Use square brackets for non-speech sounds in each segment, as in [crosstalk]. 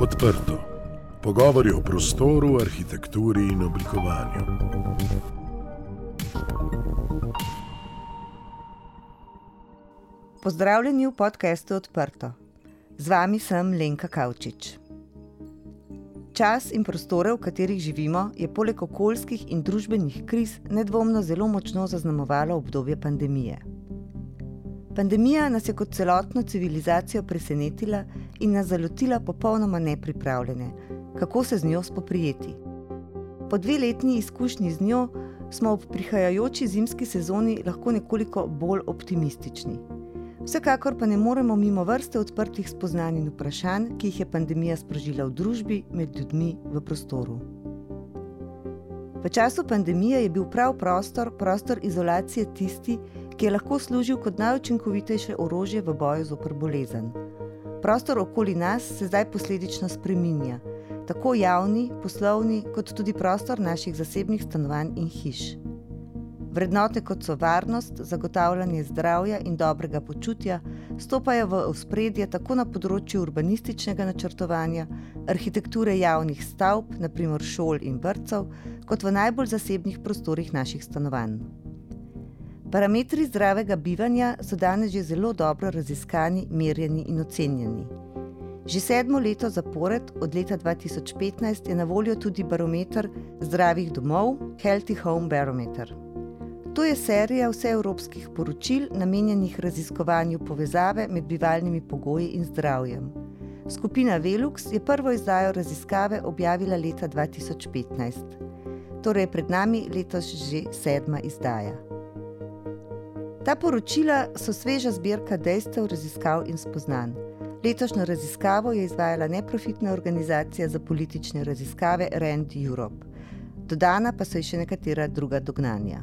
Odprto. Pogovori o prostoru, arhitekturi in oblikovanju. Pozdravljeni v podkastu Odprto. Z vami sem Lenka Kavčič. Čas in prostore, v katerih živimo, je poleg okoljskih in družbenih kriz nedvomno zelo močno zaznamovalo obdobje pandemije. Pandemija nas je kot celotno civilizacijo presenetila in nas zalotila popolnoma nepripravljene, kako se z njo spoprijeti. Po dve letni izkušnji z njo smo ob prihajajoči zimski sezoni lahko nekoliko bolj optimistični. Vsekakor pa ne moremo mimo vrste odprtih spoznanj in vprašanj, ki jih je pandemija sprožila v družbi, med ljudmi, v prostoru. V času pandemije je bil prav prostor, prostor izolacije tisti, ki je lahko služil kot najučinkovitejše orožje v boju zoper bolezen. Prostor okoli nas se zdaj posledično spreminja, tako javni, poslovni, kot tudi prostor naših zasebnih stanovanj in hiš. Vrednote kot so varnost, zagotavljanje zdravja in dobrega počutja stopajo v ospredje tako na področju urbanističnega načrtovanja, arhitekture javnih stavb, naprimer šol in vrtcev, kot v najbolj zasebnih prostorih naših stanovanj. Parametri zdravega bivanja so danes že zelo dobro raziskani, merjeni in ocenjeni. Že sedmo leto zapored, od leta 2015, je na voljo tudi barometer zdravih domov, Healthy Home Barometer. To je serija vseevropskih poročil, namenjenih raziskovanju povezave med bivalnimi pogoji in zdravjem. Skupina Velux je prvo izdajo raziskave objavila leta 2015, torej je pred nami letos že sedma izdaja. Ta poročila so sveža zbirka dejstev, raziskav in spoznanj. Letošnjo raziskavo je izvajala neprofitna organizacija za politične raziskave Rand Europe. Dodana pa so še nekatera druga dognanja.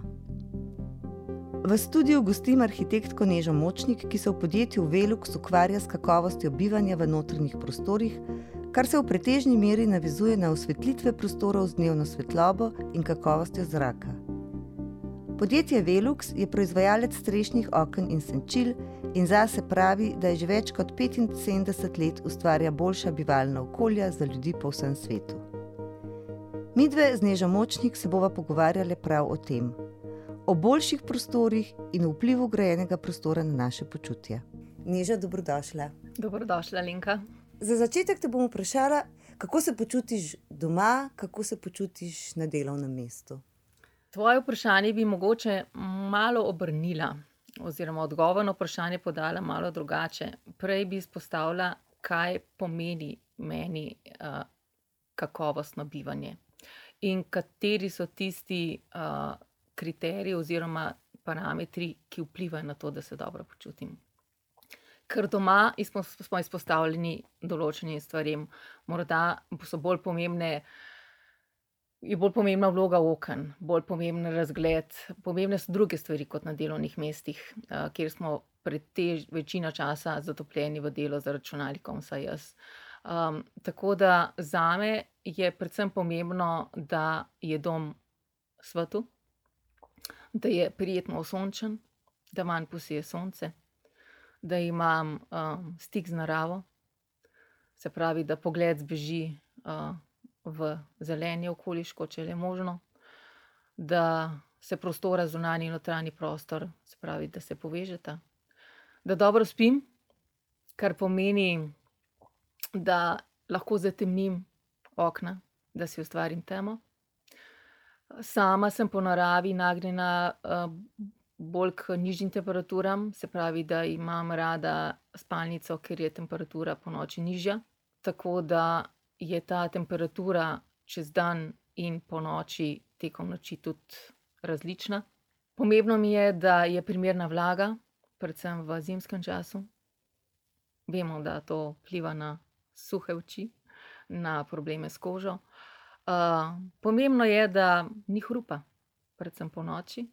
V studiu gostim arhitektko Nežo Močnik, ki se v podjetju Velux ukvarja s kakovostjo bivanja v notranjih prostorih, kar se v pretežni meri navezuje na osvetlitve prostorov z dnevno svetlobo in kakovostjo zraka. Podjetje Velux je proizvajalec strešnih oken in senčil in zase pravi, da je že več kot 75 let ustvarja boljša bivalna okolja za ljudi po vsem svetu. Mi dve z Nežo Močnik se bova pogovarjali prav o tem, o boljših prostorih in vplivu grajenega prostora na naše počutje. Neža, dobrodošla. Dobrodošla, Linka. Za začetek te bom vprašala, kako se počutiš doma, kako se počutiš na delovnem mestu. Tvoje vprašanje bi mogoče malo obrnila, oziroma odgovor na vprašanje podala malo drugače. Prej bi izpostavila, kaj pomeni meni uh, kakovostno bivanje in kateri so tisti uh, kriteriji oziroma parametri, ki vplivajo na to, da se dobro počutim. Ker doma smo izpostavljeni določenim stvarem, morda so bolj pomembne je bolj pomembna vloga okn, bolj pomemben razgled, pomembne so druge stvari kot na delovnih mestih, uh, kjer smo pretež večino časa zatopljeni v delo za računalnikom, vsaj jaz. Um, tako da za me je predvsem pomembno, da je dom svetu, da je prijetno osončen, da manj posije sonce, da imam um, stik z naravo, se pravi, da pogled zbeži. Uh, v zeleni okoliško, če je možno, da se prostora zunanji in notranji prostor, se pravi, da se povežeta, da dobro spim, kar pomeni, da lahko zatemnim okna, da si ustvarim temo. Sama sem po naravi nagnjena uh, bolj k nižjim temperaturam, se pravi, da imam rada spalnico, ker je temperatura po noči nižja. Tako da je ta temperatura čez dan in po noči, tekom noči, tudi različna. Pomembno mi je, da je primerna vlaga, predvsem v zimskem času. Vemo, da to vpliva na suhe oči, na probleme s kožo. Uh, pomembno je, da ni hrupa, predvsem po noči.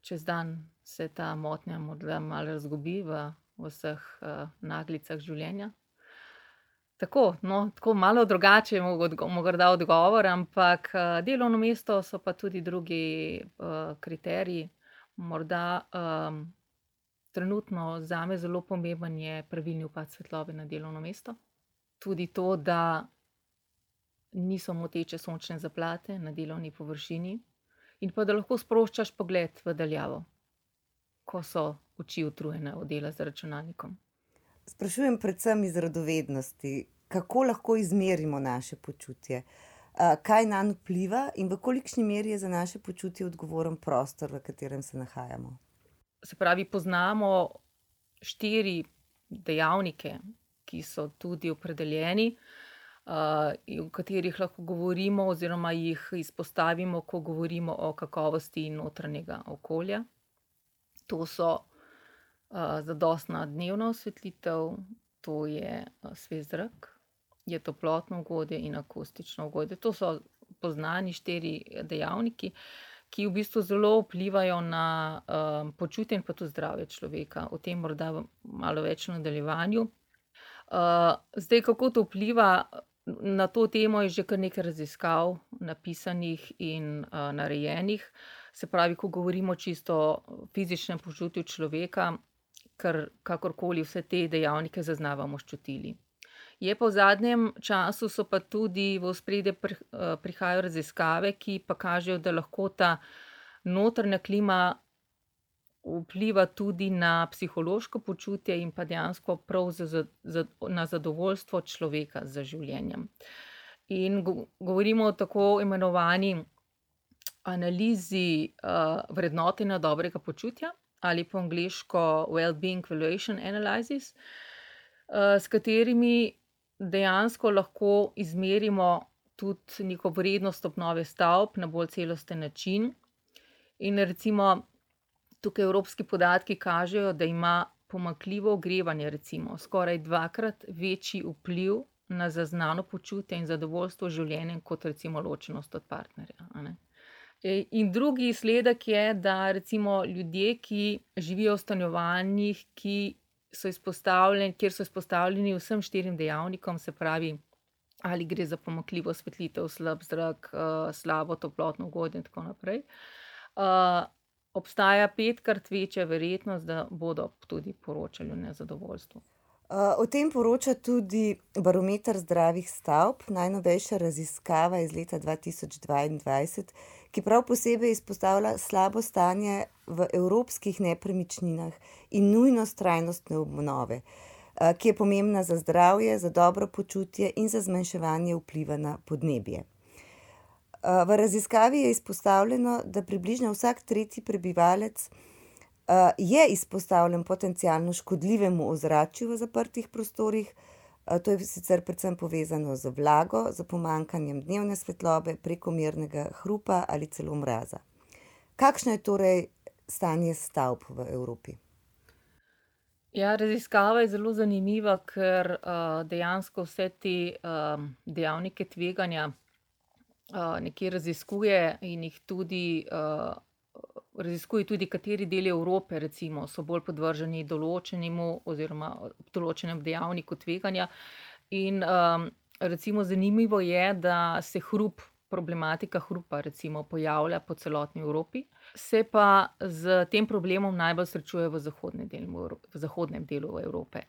Čez dan se ta motnja morda malo razgubi v vseh uh, naglicah življenja, Tako, no, tako malo drugače je morda odgovor, ampak uh, delovno mesto so pa tudi drugi uh, kriteriji. Morda um, trenutno za me zelo pomemben je pravilni upad svetlobe na delovno mesto. tudi to, da niso moteče sončne zaplate na delovni površini, in pa da lahko sproščaš pogled v daljavo, ko so oči utrujene od dela za računalnikom. Sprašujem predvsem iz radovednosti, kako lahko izmerimo naše počutje, kaj nam vpliva in v kolikšni meri je za naše počutje odgovoren prostor, v katerem se nahajamo. Se pravi, poznamo štiri dejavnike, ki so tudi opredeljeni, o katerih lahko govorimo, oziroma jih izpostavimo, ko govorimo o kakovosti notranjega okolja. To so zadostna dnevna osvetlitev, to je svež zrak, je toplotno okolje in akustično okolje. To so poznani štiri dejavniki, ki v bistvu zelo vplivajo na počutje in pa tudi zdravje človeka. O tem morda malo več v nadaljevanju. zdaj, kako to vpliva, na to temo je že kar nekaj raziskav napisanih in narejenih. Se pravi, ko govorimo čisto o fizičnem počutju človeka, kar kakorkoli vse te dejavnike zaznavamo čutili. Je pa v zadnjem času so pa tudi v ospredje prihajajo raziskave, ki pa kažejo, da lahko ta notranja klima vpliva tudi na psihološko počutje in pa dejansko prav na zadovoljstvo človeka z življenjem. In govorimo o tako imenovani analizi vrednotenja dobrega počutja ali po angleško well-being evaluation analysis, s katerimi dejansko lahko izmerimo tudi neko vrednost obnove stavb na bolj celosten način. In recimo tukaj evropski podatki kažejo, da ima pomanjkljivo ogrevanje recimo skoraj dvakrat večji vpliv na zaznano počutje in zadovoljstvo z življenjem kot recimo ločenost od partnerja. In drugi izsledek je, da recimo ljudje, ki živijo v stanovanjih, ki so kjer so izpostavljeni vsem štirim dejavnikom, se pravi, ali gre za pomanjkljivo osvetlitev, slab zrak, slabo toplotno okolje in tako naprej, obstaja petkrat večja verjetnost, da bodo tudi poročali o nezadovoljstvu. O tem poroča tudi Barometer zdravih stavb, najnovejša raziskava iz leta dva tisoč dvaindvajset, ki prav posebej izpostavlja slabo stanje v evropskih nepremičninah in nujnost trajnostne obnove, ki je pomembna za zdravje, za dobro počutje in za zmanjševanje vpliva na podnebje. v raziskavi je izpostavljeno, da približno vsak tretji prebivalec, je izpostavljen potencialno škodljivemu ozračju v zaprtih prostorih, to je sicer predvsem povezano z vlago, s pomanjkanjem dnevne svetlobe, prekomernega hrupa ali celo mraza. Kakšno je torej stanje stavb v Evropi? Ja, raziskava je zelo zanimiva, ker dejansko vse te dejavnike tveganja nekje raziskuje in jih tudi raziskuje tudi, kateri deli Evrope recimo so bolj podvrženi določenemu oziroma določenemu dejavniku tveganja. In recimo zanimivo je, da se hrup, problematika hrupa recimo pojavlja po celotni Evropi, se pa s tem problemom najbolj srečujejo v zahodnem delu v zahodnem delu Evrope.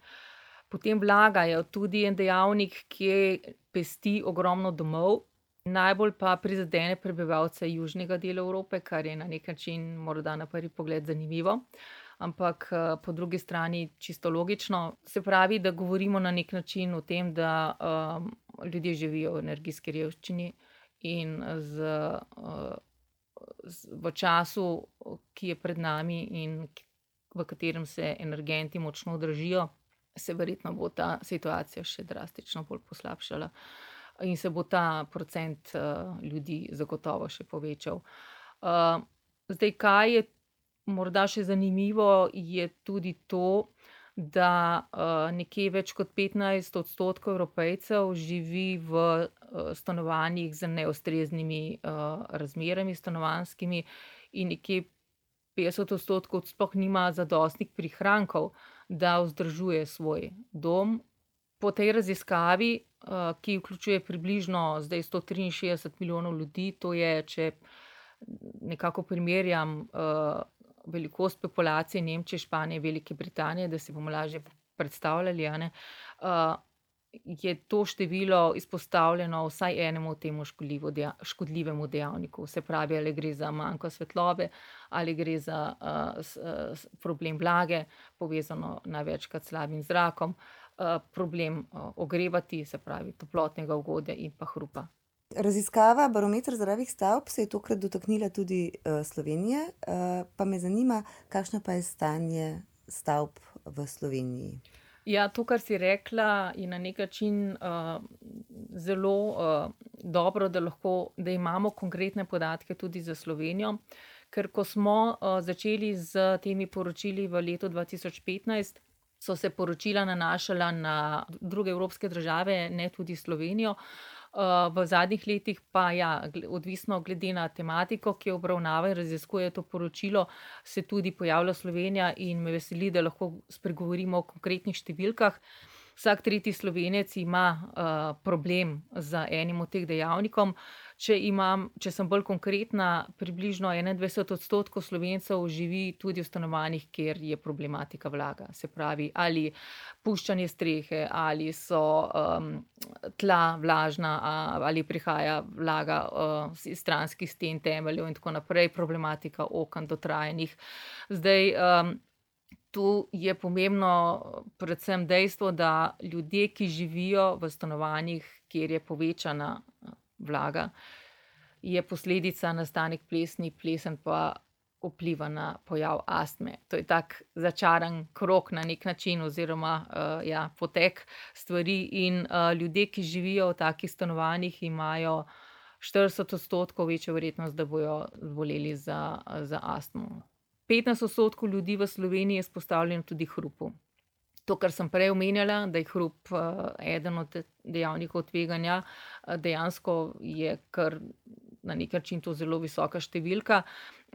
Potem vlaga je tudi en dejavnik, ki pesti ogromno domov, najbolj pa prizadene prebivalce južnega dela Evrope, kar je na neki način morda na prvi pogled zanimivo. Ampak po drugi strani čisto logično, se pravi, da govorimo na neki način o tem, da ljudje živijo v energijski revščini in z v času, ki je pred nami in v katerem se energenti močno dražijo, se verjetno bo ta situacija še drastično bolj poslabšala. In se bo ta procent ljudi zagotovo še povečal. zdaj, kaj je morda še zanimivo, je tudi to, da nekje več kot petnajst odstotkov Evropejcev živi v stanovanjih z neustreznimi razmerami stanovanjskimi in nekje petdeset odstotkov sploh nima zadostnih prihrankov, da vzdržuje svoj dom. Po tej raziskavi, ki vključuje približno zdaj sto triinšestdeset milijonov ljudi, to je, če nekako primerjam velikost populacije Nemčije, Španije, Velike Britanije, da si bomo lažje predstavljali, a ne, je to število izpostavljeno vsaj enemu temu škodljivemu dejavniku. Se pravi, ali gre za manjko svetlobe, ali gre za uh, problem vlage, povezano največkrat s slabim zrakom, problem uh, ogrevati, se pravi, toplotnega ugodja in pa hrupa. Raziskava barometra zdravih stavb se je tokrat dotaknila tudi uh, Slovenije, uh, pa me zanima, kakšno pa je stanje stavb v Sloveniji. Ja, to, kar si rekla, je na nek način uh, zelo uh, dobro, da, lahko, da imamo konkretne podatke tudi za Slovenijo. Ker ko smo uh, začeli z temi poročili v letu 2015, so se poročila nanašala na druge evropske države, ne tudi Slovenijo. Uh, v zadnjih letih pa, ja, odvisno glede na tematiko, ki jo obravnava in raziskuje to poročilo, se tudi pojavlja Slovenija in me veseli, da lahko spregovorimo o konkretnih številkah. Vsak tretji slovenec ima uh, problem z enim od teh dejavnikov. Če, imam, če sem bolj konkretna, približno 21 odstotkov slovencev živi tudi v stanovanjih, kjer je problematika vlaga. Se pravi, ali puščanje strehe, ali so um, tla vlažna, ali prihaja vlaga uh, iz stranskih sten, temeljev in tako naprej, problematika okn dotrajenih. Zdaj. Um, Tu je pomembno predvsem dejstvo, da ljudje, ki živijo v stanovanjih, kjer je povečana vlaga, je posledica nastanek plesni, plesen pa vpliva na pojav astme. To je tak začaran krok na nek način, oziroma uh, ja, potek stvari. In uh, ljudje, ki živijo v takih stanovanjih, imajo 40 odstotkov večjo verjetnost, da bodo zboleli za, za astmo. 15 odstotkov ljudi v Sloveniji je izpostavljeno tudi hrupu to, kar sem prej omenjala, da je hrup uh, eden od dejavnikov tveganja, uh, dejansko je kar na nek način to zelo visoka številka.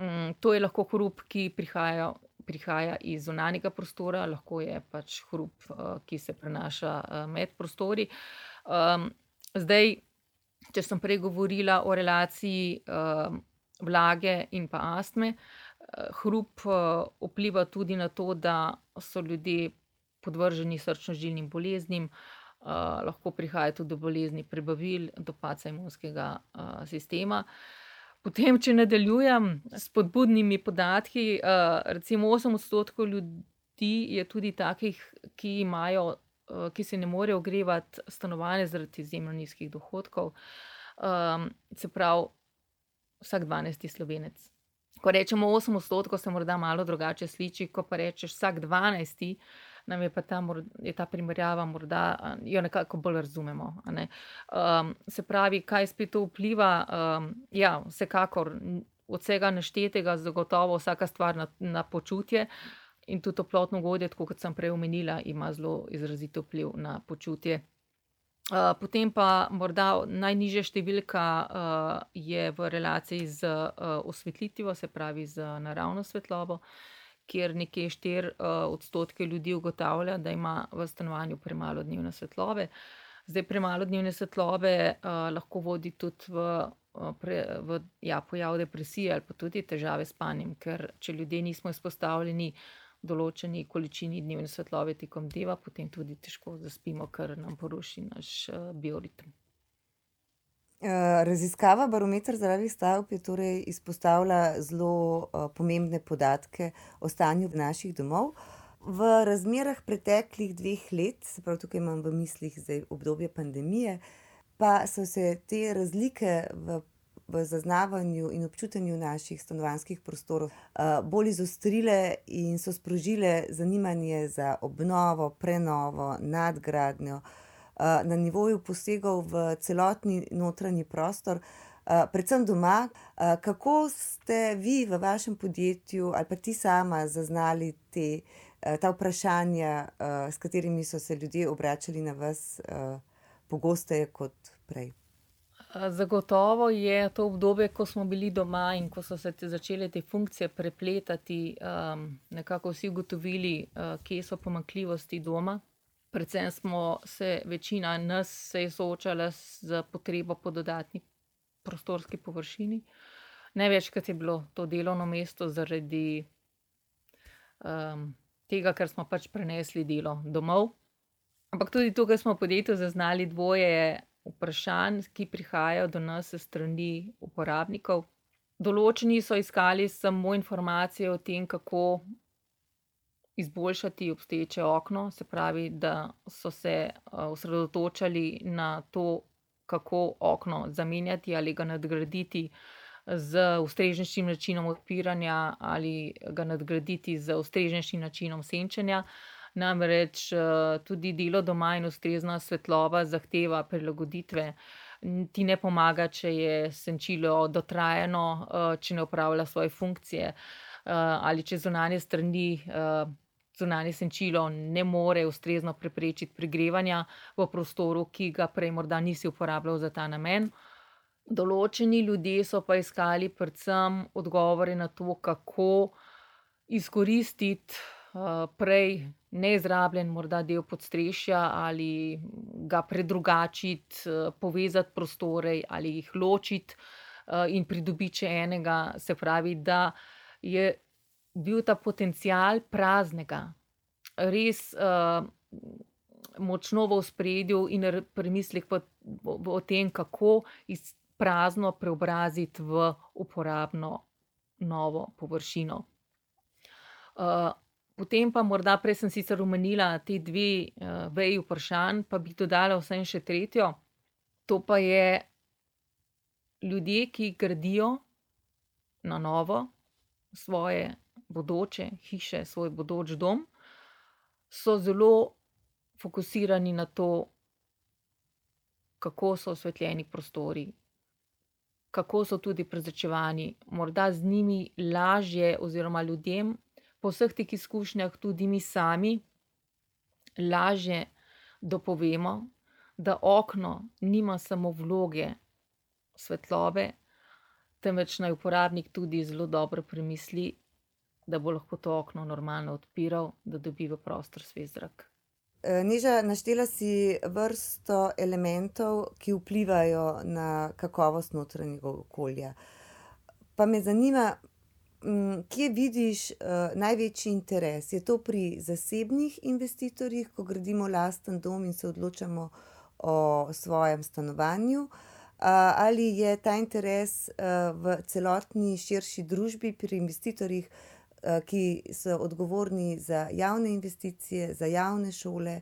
Um, to je lahko hrup, ki prihaja, prihaja iz zunanjega prostora, lahko je pač hrup, uh, ki se prenaša med prostori. Um, zdaj, če sem prej govorila o relaciji uh, vlage in pa astme. Hrup vpliva tudi na to, da so ljudje podvrženi srčno-žilnim boleznim, uh, lahko prihaja tudi do bolezni prebavil, do paca imunskega uh, sistema. Potem, če nadaljujem s podbudnimi podatki, uh, recimo 8 odstotkov ljudi je tudi takih, ki, imajo, uh, ki se ne morejo ogrevati stanovanje zaradi izjemno nizkih dohodkov. Um, se pravi, vsak 12 slovenec. Ko rečemo 8 odstotkov, se morda malo drugače sliči, ko pa rečeš vsak 12 nam je pa ta, je ta primerjava morda, jo nekako bolj razumemo. Ne? Um, se pravi, kaj spet to vpliva? Um, ja, vsekakor od vsega naštetega, zagotovo vsaka stvar na, na počutje. In tudi toplotno ugodje, kot sem prej omenila, ima zelo izrazito vpliv na počutje. Potem pa morda najnižja številka uh, je v relaciji z uh, osvetlitvijo, se pravi z naravno svetlobo. Kjer nekje 4 uh, odstotke ljudi ugotavlja, da ima v stanovanju premalo dnevne svetlobe. Zdaj, premalo dnevne svetlobe uh, lahko vodi tudi v, uh, pre, v ja, pojav depresije ali pa tudi težave s spanjem, ker če ljudje nismo izpostavljeni določeni količini dnevne svetlobe tekom dneva, potem tudi težko zaspimo, ker nam poruši naš uh, bioritem. Eh, raziskava barometra zdravih stavb je torej izpostavila zelo uh, pomembne podatke o stanju naših domov. V razmerah preteklih dveh let, se pravi, tukaj imam v mislih obdobje pandemije, pa so se te razlike v, v zaznavanju in občutenju naših stanovanjskih prostorov uh, bolj izostrile in so sprožile zanimanje za obnovo, prenovo, nadgradnjo. Eh, na nivoju posegov v celotni notranji prostor, eh, predvsem doma. Eh, kako ste vi v vašem podjetju ali pa ti sama zaznali te, ta vprašanja, s katerimi so se ljudje obračali na vas pogosteje kot prej? Zagotovo je to obdobje, ko smo bili doma in ko so se te začele te funkcije prepletati, um, nekako vsi ugotovili, uh, kje so pomankljivosti doma, predvsem smo se večina nas se soočala z potrebo po dodatni prostorski površini. Največkrat je bilo to delovno mesto zaradi um, tega, ker smo pač prenesli delo domov. Ampak tudi tukaj smo v podjetju zaznali dvoje vprašanj, ki prihajajo do nas strani uporabnikov. Določeni so iskali samo informacije o tem, kako izboljšati obstoječe okno, se pravi, da so se osredotočali na to, kako okno zamenjati ali ga nadgraditi z ustreznejšim načinom odpiranja ali ga nadgraditi z ustreznejšim načinom senčenja. Namreč tudi delo doma in ustrezna svetloba zahteva prilagoditve. Ti ne pomaga, če je senčilo dotrajano, če ne opravlja svoje funkcije, ali če zunanje strani, zunanje senčilo ne more ustrezno preprečiti pregrevanja v prostoru, ki ga prej morda nisi uporabljal za ta namen. Določeni ljudje so pa iskali predvsem odgovore na to, kako izkoristiti, prej neizrabljen morda del podstrešja ali ga predrugačiti, povezati prostore ali jih ločiti, in pridobiti enega, se pravi, da je bil ta potencial praznega res, močno v ospredju in premislek v, o tem, kako prazno preobraziti v uporabno novo površino. potem pa morda, prej sem sicer omenila ti dve, veji vprašanj, pa bi dodala vseeno še tretjo. To pa je ljudje, ki gradijo na novo svoje bodoče hiše, svoj bodoči dom, so zelo fokusirani na to, kako so osvetljeni prostori, kako so tudi prezračevani. Morda z njimi lažje oziroma ljudem po vseh teh izkušnjah, tudi mi sami, lažje dopovemo, da okno nima samo vloge svetlobe, temveč naj uporabnik tudi zelo dobro premisli, da bo lahko to okno normalno odpiral, da dobi v prostor svež zrak. Neža, naštela si vrsto elementov, ki vplivajo na kakovost notranjega okolja. Pa me zanima, kje vidiš, največji interes? Je to pri zasebnih investitorjih, ko gradimo lasten dom in se odločamo o svojem stanovanju? ali je ta interes, v celotni širši družbi pri investitorjih, ki so odgovorni za javne investicije, za javne šole,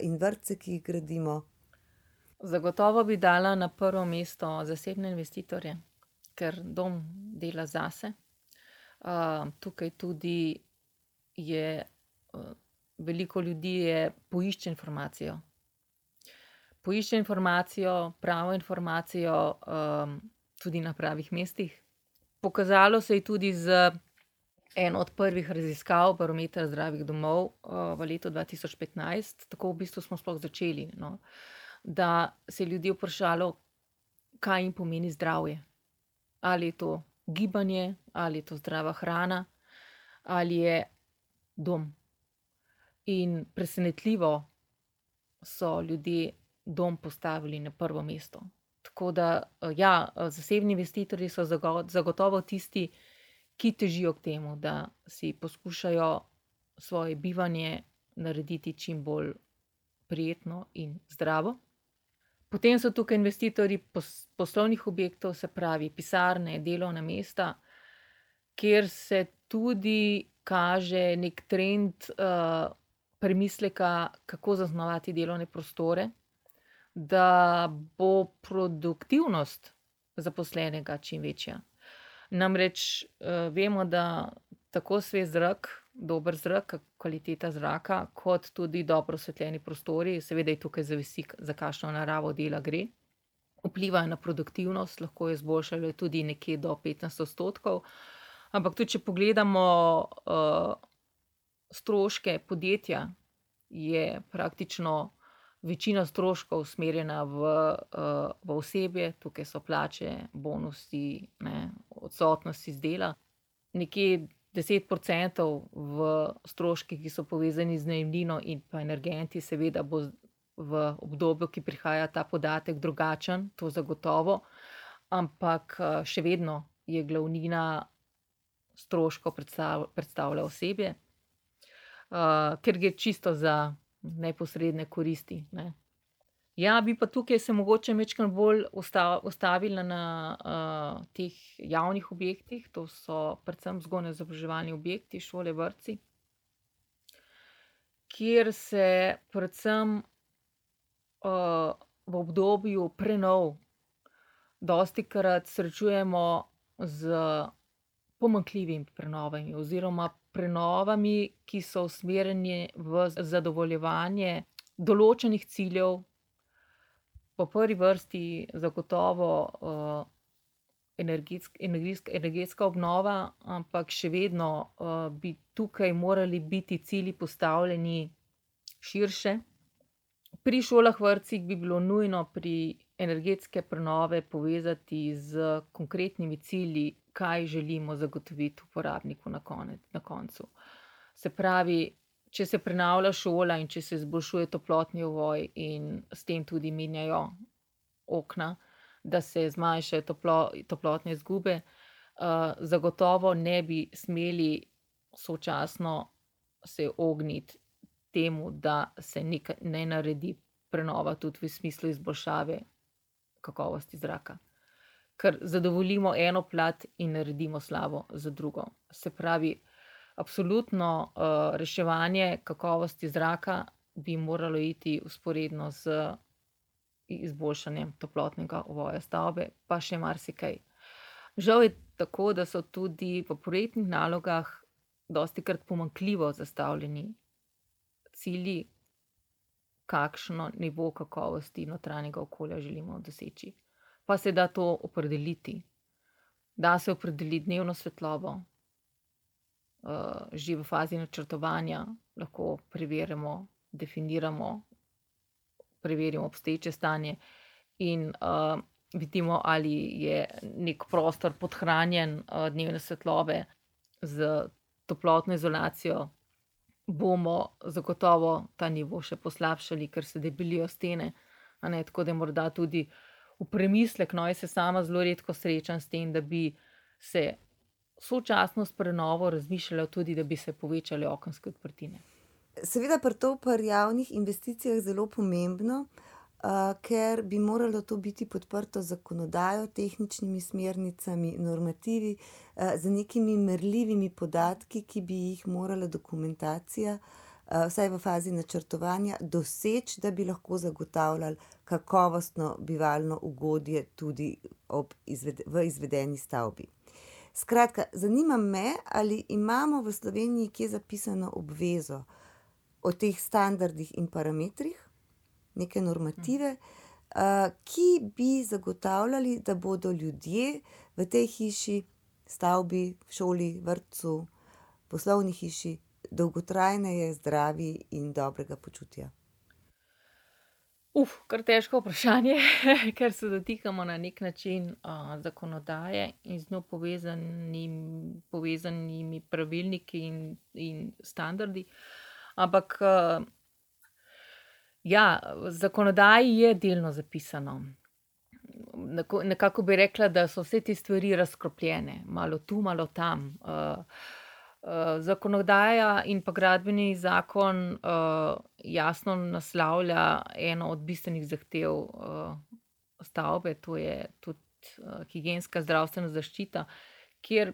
in vrtce, ki jih gradimo? Zagotovo bi dala na prvo mesto zasebne investitorje, ker dom dela zase. tukaj tudi je, veliko ljudi je, poišče informacijo. Poišče informacijo, pravo informacijo, tudi na pravih mestih. Pokazalo se je tudi z eno od prvih raziskav Barometra zdravih domov, v letu dva tisoč petnajst, tako v bistvu smo sploh začeli, no. Da se je ljudi vprašalo, kaj jim pomeni zdravje. Ali je to gibanje, ali je to zdrava hrana, ali je dom. In presenetljivo so ljudje dom postavili na prvo mesto. Tako da, ja, zasebni investitorji so zagotovo tisti, ki težijo k temu, da si poskušajo svoje bivanje narediti čim bolj prijetno in zdravo. Potem so tukaj investitorji poslovnih objektov, se pravi pisarne, delovna mesta, kjer se tudi kaže neki trend, premisleka, kako zaznamovati delovne prostore, da bo produktivnost zaposlenega čim večja. Namreč, vemo, da tako svež zrak, dober zrak, kvaliteta zraka kot tudi dobro osvetljeni prostori, seveda je tukaj zavisi, za kakšno naravo dela gre, vplivajo na produktivnost, lahko jo izboljšajo tudi nekje do petnajst odstotkov. Ampak tudi če pogledamo, stroške podjetja, je praktično večina stroškov usmerjena v, v osebje, tukaj so plače, bonusi, ne, odsotnosti z dela. Nekje deset procentov v stroških, ki so povezani z najemnino in pa energenti, seveda bo v obdobju, ki prihaja, ta podatek drugačen, to zagotovo. Ampak, še vedno je glavnina stroškov predstavlja osebje. ker gre čisto za neposredne koristi. Ne. Ja, bi pa tukaj se mogoče večkrat bolj ustavila na uh, teh javnih objektih, to so predvsem vzgojno izobraževalni objekti, šole, vrtci, kjer se predvsem uh, v obdobju prenov dosti krat srečujemo z pomankljivimi prenovami oziroma prenovami, ki so usmerjeni v zadovoljevanje določenih ciljev po prvi vrsti zagotovo uh, energetsk, energetsk, energetska obnova, ampak še vedno uh, bi tukaj morali biti cilji postavljeni širše. Pri šolah, vrtcih bi bilo nujno pri energetske prenove povezati z konkretnimi cilji, kaj želimo zagotoviti uporabniku na, konec, na koncu. Se pravi, če se prenavlja šola in če se izboljšuje toplotni ovoj in s tem tudi menjajo okna, da se zmanjšajo toplo, toplotne izgube, uh, zagotovo ne bi smeli sočasno se ogniti temu, da se nek, ne naredi prenova tudi v smislu izboljšave kakovosti zraka. Ker zadovoljimo eno plat in naredimo slabo za drugo. Se pravi, absolutno uh, reševanje kakovosti zraka bi moralo iti usporedno z izboljšanjem toplotnega ovoja stavbe, pa še marsikaj. Žal je tako, da so tudi v projektnih nalogah dosti krat pomankljivo zastavljeni cilji, kakšno nivo kakovosti notranjega okolja želimo doseči. Pa se da to opredeliti. Da se opredeli dnevno svetlobo, uh, že v fazi načrtovanja lahko preverimo, definiramo, preverimo obstoječe stanje in uh, vidimo, ali je nek prostor podhranjen uh, dnevne svetlobe z toplotno izolacijo. Bomo zagotovo ta nivo še poslabšali, ker se debelijo stene. Ne, tako da je morda tudi v premislek, no, jaz se sama zelo redko srečam s tem, da bi se sočasno s prenovo razmišljalo tudi, da bi se povečale okenske odprtine. Seveda pa to pri javnih investicijah zelo pomembno, uh, ker bi moralo to biti podprto zakonodajo, tehničnimi smernicami, normativi, uh, z nekimi merljivimi podatki, ki bi jih morala dokumentacija, uh, vsaj v fazi načrtovanja, doseči, da bi lahko zagotavljali kakovostno bivalno ugodje tudi izved v izvedeni stavbi. Skratka, zanima me, ali imamo v Sloveniji kje zapisano obvezo o teh standardih in parametrih, neke normative, uh, ki bi zagotavljali, da bodo ljudje v tej hiši, stavbi, šoli, vrtu, poslovni hiši dolgotrajneje, zdravi in dobrega počutja. Uf, kar težko vprašanje, [laughs] ker se dotikamo na nek način uh, zakonodaje in z njo povezanim, povezanimi pravilniki in, in standardi. Ampak, uh, ja, zakonodaji je delno zapisano. Nekako bi rekla, da so vse te stvari razkropljene, malo tu, malo tam. Uh, zakonodaja in pa gradbeni zakon uh, jasno naslavlja eno od bistvenih zahtev uh, stavbe, to je tudi uh, higijenska zdravstvena zaščita, kjer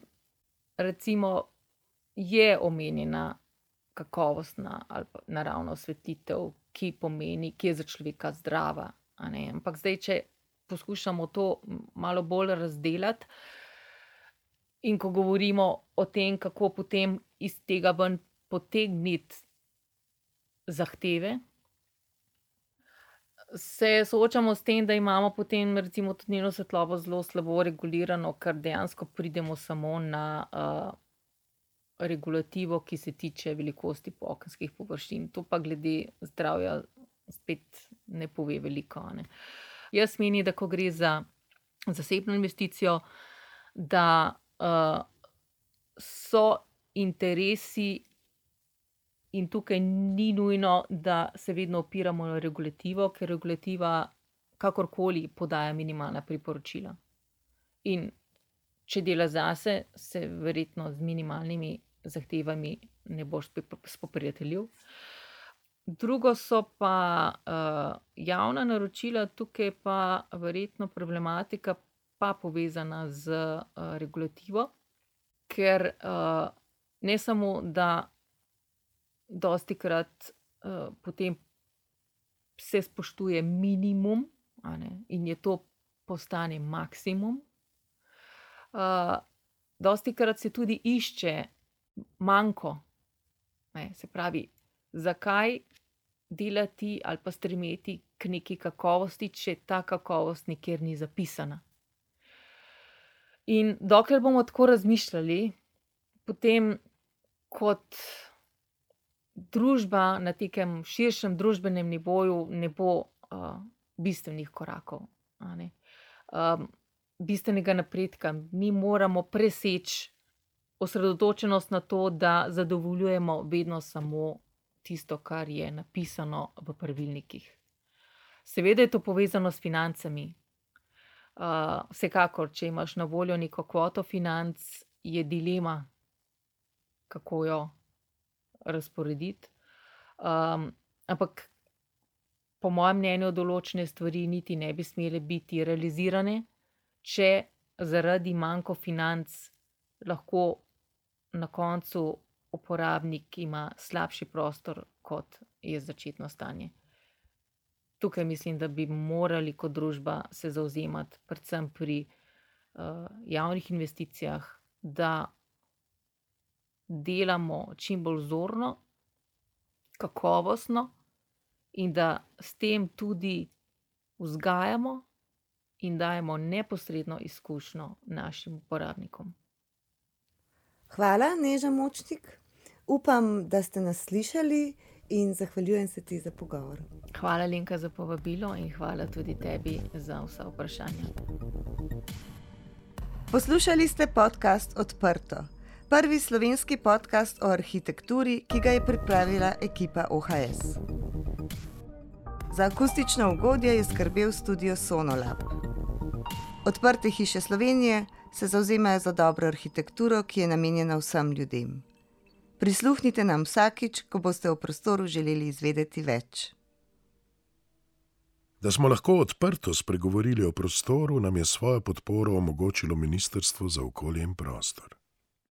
recimo je omenjena kakovostna ali naravna osvetlitev, ki pomeni, ki je za človeka zdrava. Ampak zdaj, če poskušamo to malo bolj razdeliti. In ko govorimo o tem, kako potem iz tega ven potegniti zahteve, se soočamo s tem, da imamo potem, recimo, tudi njeno svetlobo zelo slabo regulirano, ker dejansko pridemo samo na uh, regulativo, ki se tiče velikosti okenskih površin. To pa glede zdravja spet ne pove veliko. Ne. Jaz menim, da ko gre za zasebno investicijo, da uh, so interesi, in tukaj ni nujno, da se vedno opiramo na regulativo, ker regulativa kakorkoli podaja minimalna priporočila. In če dela zase, se verjetno z minimalnimi zahtevami ne boš spoprijateljil. drugo so pa uh, javna naročila, tukaj pa verjetno problematika pa povezana z uh, regulativo, ker uh, ne samo, da dosti krat uh, potem se spoštuje minimum in je to postane maksimum. Uh, dosti krat se tudi išče manjko, ne, se pravi, zakaj delati ali pa stremeti k neki kakovosti, če ta kakovost nikjer ni zapisana. In dokler bomo tako razmišljali, potem kot družba na nekem širšem družbenem nivoju ne bo uh, bistvenih korakov, um, bistvenega napredka. Mi moramo preseči osredotočenost na to, da zadovoljujemo vedno samo tisto, kar je napisano v pravilnikih. Seveda je to povezano s financami. Uh, vsekakor, če imaš na voljo neko kvoto financ, je dilema, kako jo razporediti. Um, ampak, po mojem mnenju, določene stvari niti ne bi smele biti realizirane, če zaradi manjko financ lahko na koncu uporabnik ima slabši prostor, kot je začetno stanje. Tukaj mislim, da bi morali kot družba se zauzemati, predvsem pri uh, javnih investicijah, da delamo čim bolj zorno, kakovostno, in da s tem tudi vzgajamo in dajemo neposredno izkušnjo našim uporabnikom. Hvala, Neža Močnik. Upam, da ste nas slišali in zahvaljujem se ti za pogovor. Hvala, Linka, za povabilo in hvala tudi tebi za vsa vprašanja. Poslušali ste podcast Odprto, prvi slovenski podcast o arhitekturi, ki ga je pripravila ekipa OHS. Za akustično ugodje je skrbel studio Sonolab. Odprte hiše Slovenije se zauzemajo za dobro arhitekturo, ki je namenjena vsem ljudem. Prisluhnite nam vsakič, ko boste v prostoru želeli izvedeti več. Da smo lahko odprto spregovorili o prostoru, nam je svojo podporo omogočilo Ministrstvo za okolje in prostor.